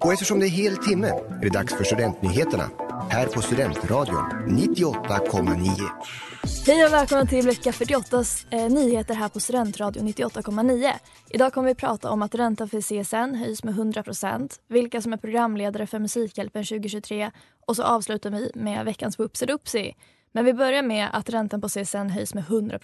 Och eftersom det är hel timme är det dags för Studentnyheterna här på Studentradion 98,9. Hej och välkomna till vecka 48 eh, nyheter här på Studentradion 98,9. Idag kommer vi prata om att räntan för CSN höjs med 100% vilka som är programledare för Musikhjälpen 2023 och så avslutar vi med veckans Whoopsie Men vi börjar med att räntan på CSN höjs med 100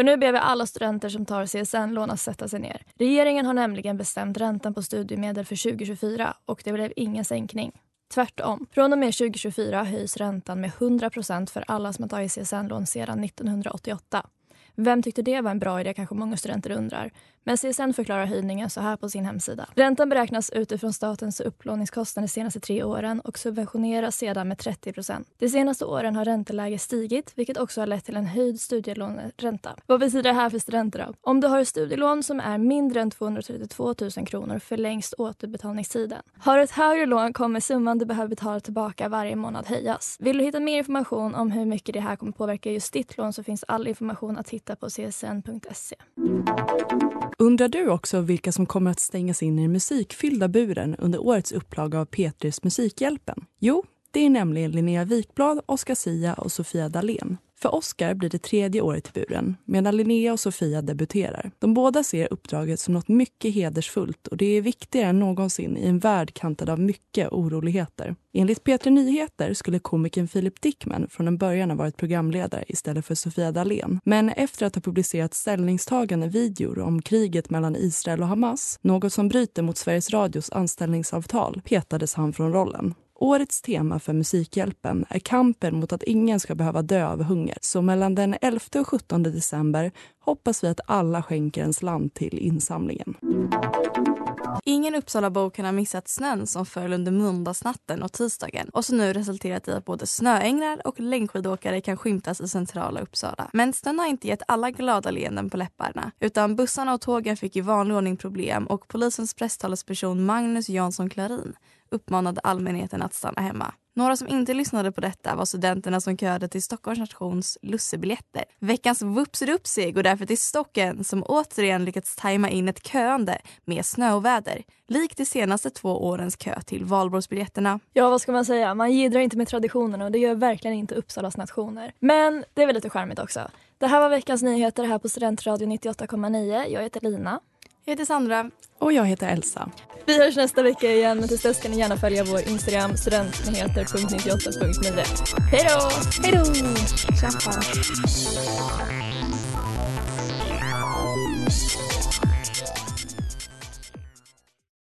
för nu ber vi alla studenter som tar CSN-lån att sätta sig ner. Regeringen har nämligen bestämt räntan på studiemedel för 2024 och det blev ingen sänkning. Tvärtom. Från och med 2024 höjs räntan med 100% för alla som har tagit CSN-lån sedan 1988. Vem tyckte det var en bra idé kanske många studenter undrar. Men CSN förklarar höjningen så här på sin hemsida. Räntan beräknas utifrån statens upplåningskostnader de senaste tre åren och subventioneras sedan med 30% De senaste åren har ränteläget stigit vilket också har lett till en höjd studielåneränta. Vad betyder det här för studenter då? Om du har ett studielån som är mindre än 232 000 kronor förlängs återbetalningstiden. Har du ett högre lån kommer summan du behöver betala tillbaka varje månad höjas. Vill du hitta mer information om hur mycket det här kommer påverka just ditt lån så finns all information att hitta på csn.se. Undrar du också vilka som kommer att stängas in i den musikfyllda buren under årets upplaga av Petrus Musikhjälpen? Jo, det är nämligen Linnea Wikblad, Oscar Sia och Sofia Dalén. För Oscar blir det tredje året i buren, medan Linnea och Sofia debuterar. De båda ser uppdraget som något mycket hedersfullt och det är viktigare än någonsin i en värld kantad av mycket oroligheter. Enligt P3 Nyheter skulle komikern Filip Dickman från en början ha varit programledare istället för Sofia Dalén. Men efter att ha publicerat ställningstagande videor om kriget mellan Israel och Hamas, något som bryter mot Sveriges Radios anställningsavtal, petades han från rollen. Årets tema för Musikhjälpen är kampen mot att ingen ska behöva dö av hunger. Så mellan den 11 och 17 december hoppas vi att alla skänker en slant till insamlingen. Ingen Uppsalabo kan ha missat snön som föll under måndagsnatten och tisdagen och som nu resulterat i att både snöänglar och längdskidåkare kan skymtas i centrala Uppsala. Men snön har inte gett alla glada leenden på läpparna utan bussarna och tågen fick i vanlig ordning problem och polisens presstalesperson Magnus Jansson Klarin uppmanade allmänheten att stanna hemma. Några som inte lyssnade på detta var studenterna som köade till Stockholms nations lussebiljetter. Veckans Whoopsie går därför till Stocken som återigen lyckats tajma in ett köande med snöoväder. Likt de senaste två årens kö till valborgsbiljetterna. Ja, vad ska man säga? Man gidrar inte med traditionerna och det gör verkligen inte Uppsalas nationer. Men det är väl lite charmigt också. Det här var veckans nyheter här på Studentradion 98,9. Jag heter Lina. Jag heter Sandra. Och jag heter Elsa. Vi hörs nästa vecka igen, men tills dess kan ni gärna följa vår Instagram studentnyheter.98.9. Hej då! Hej då!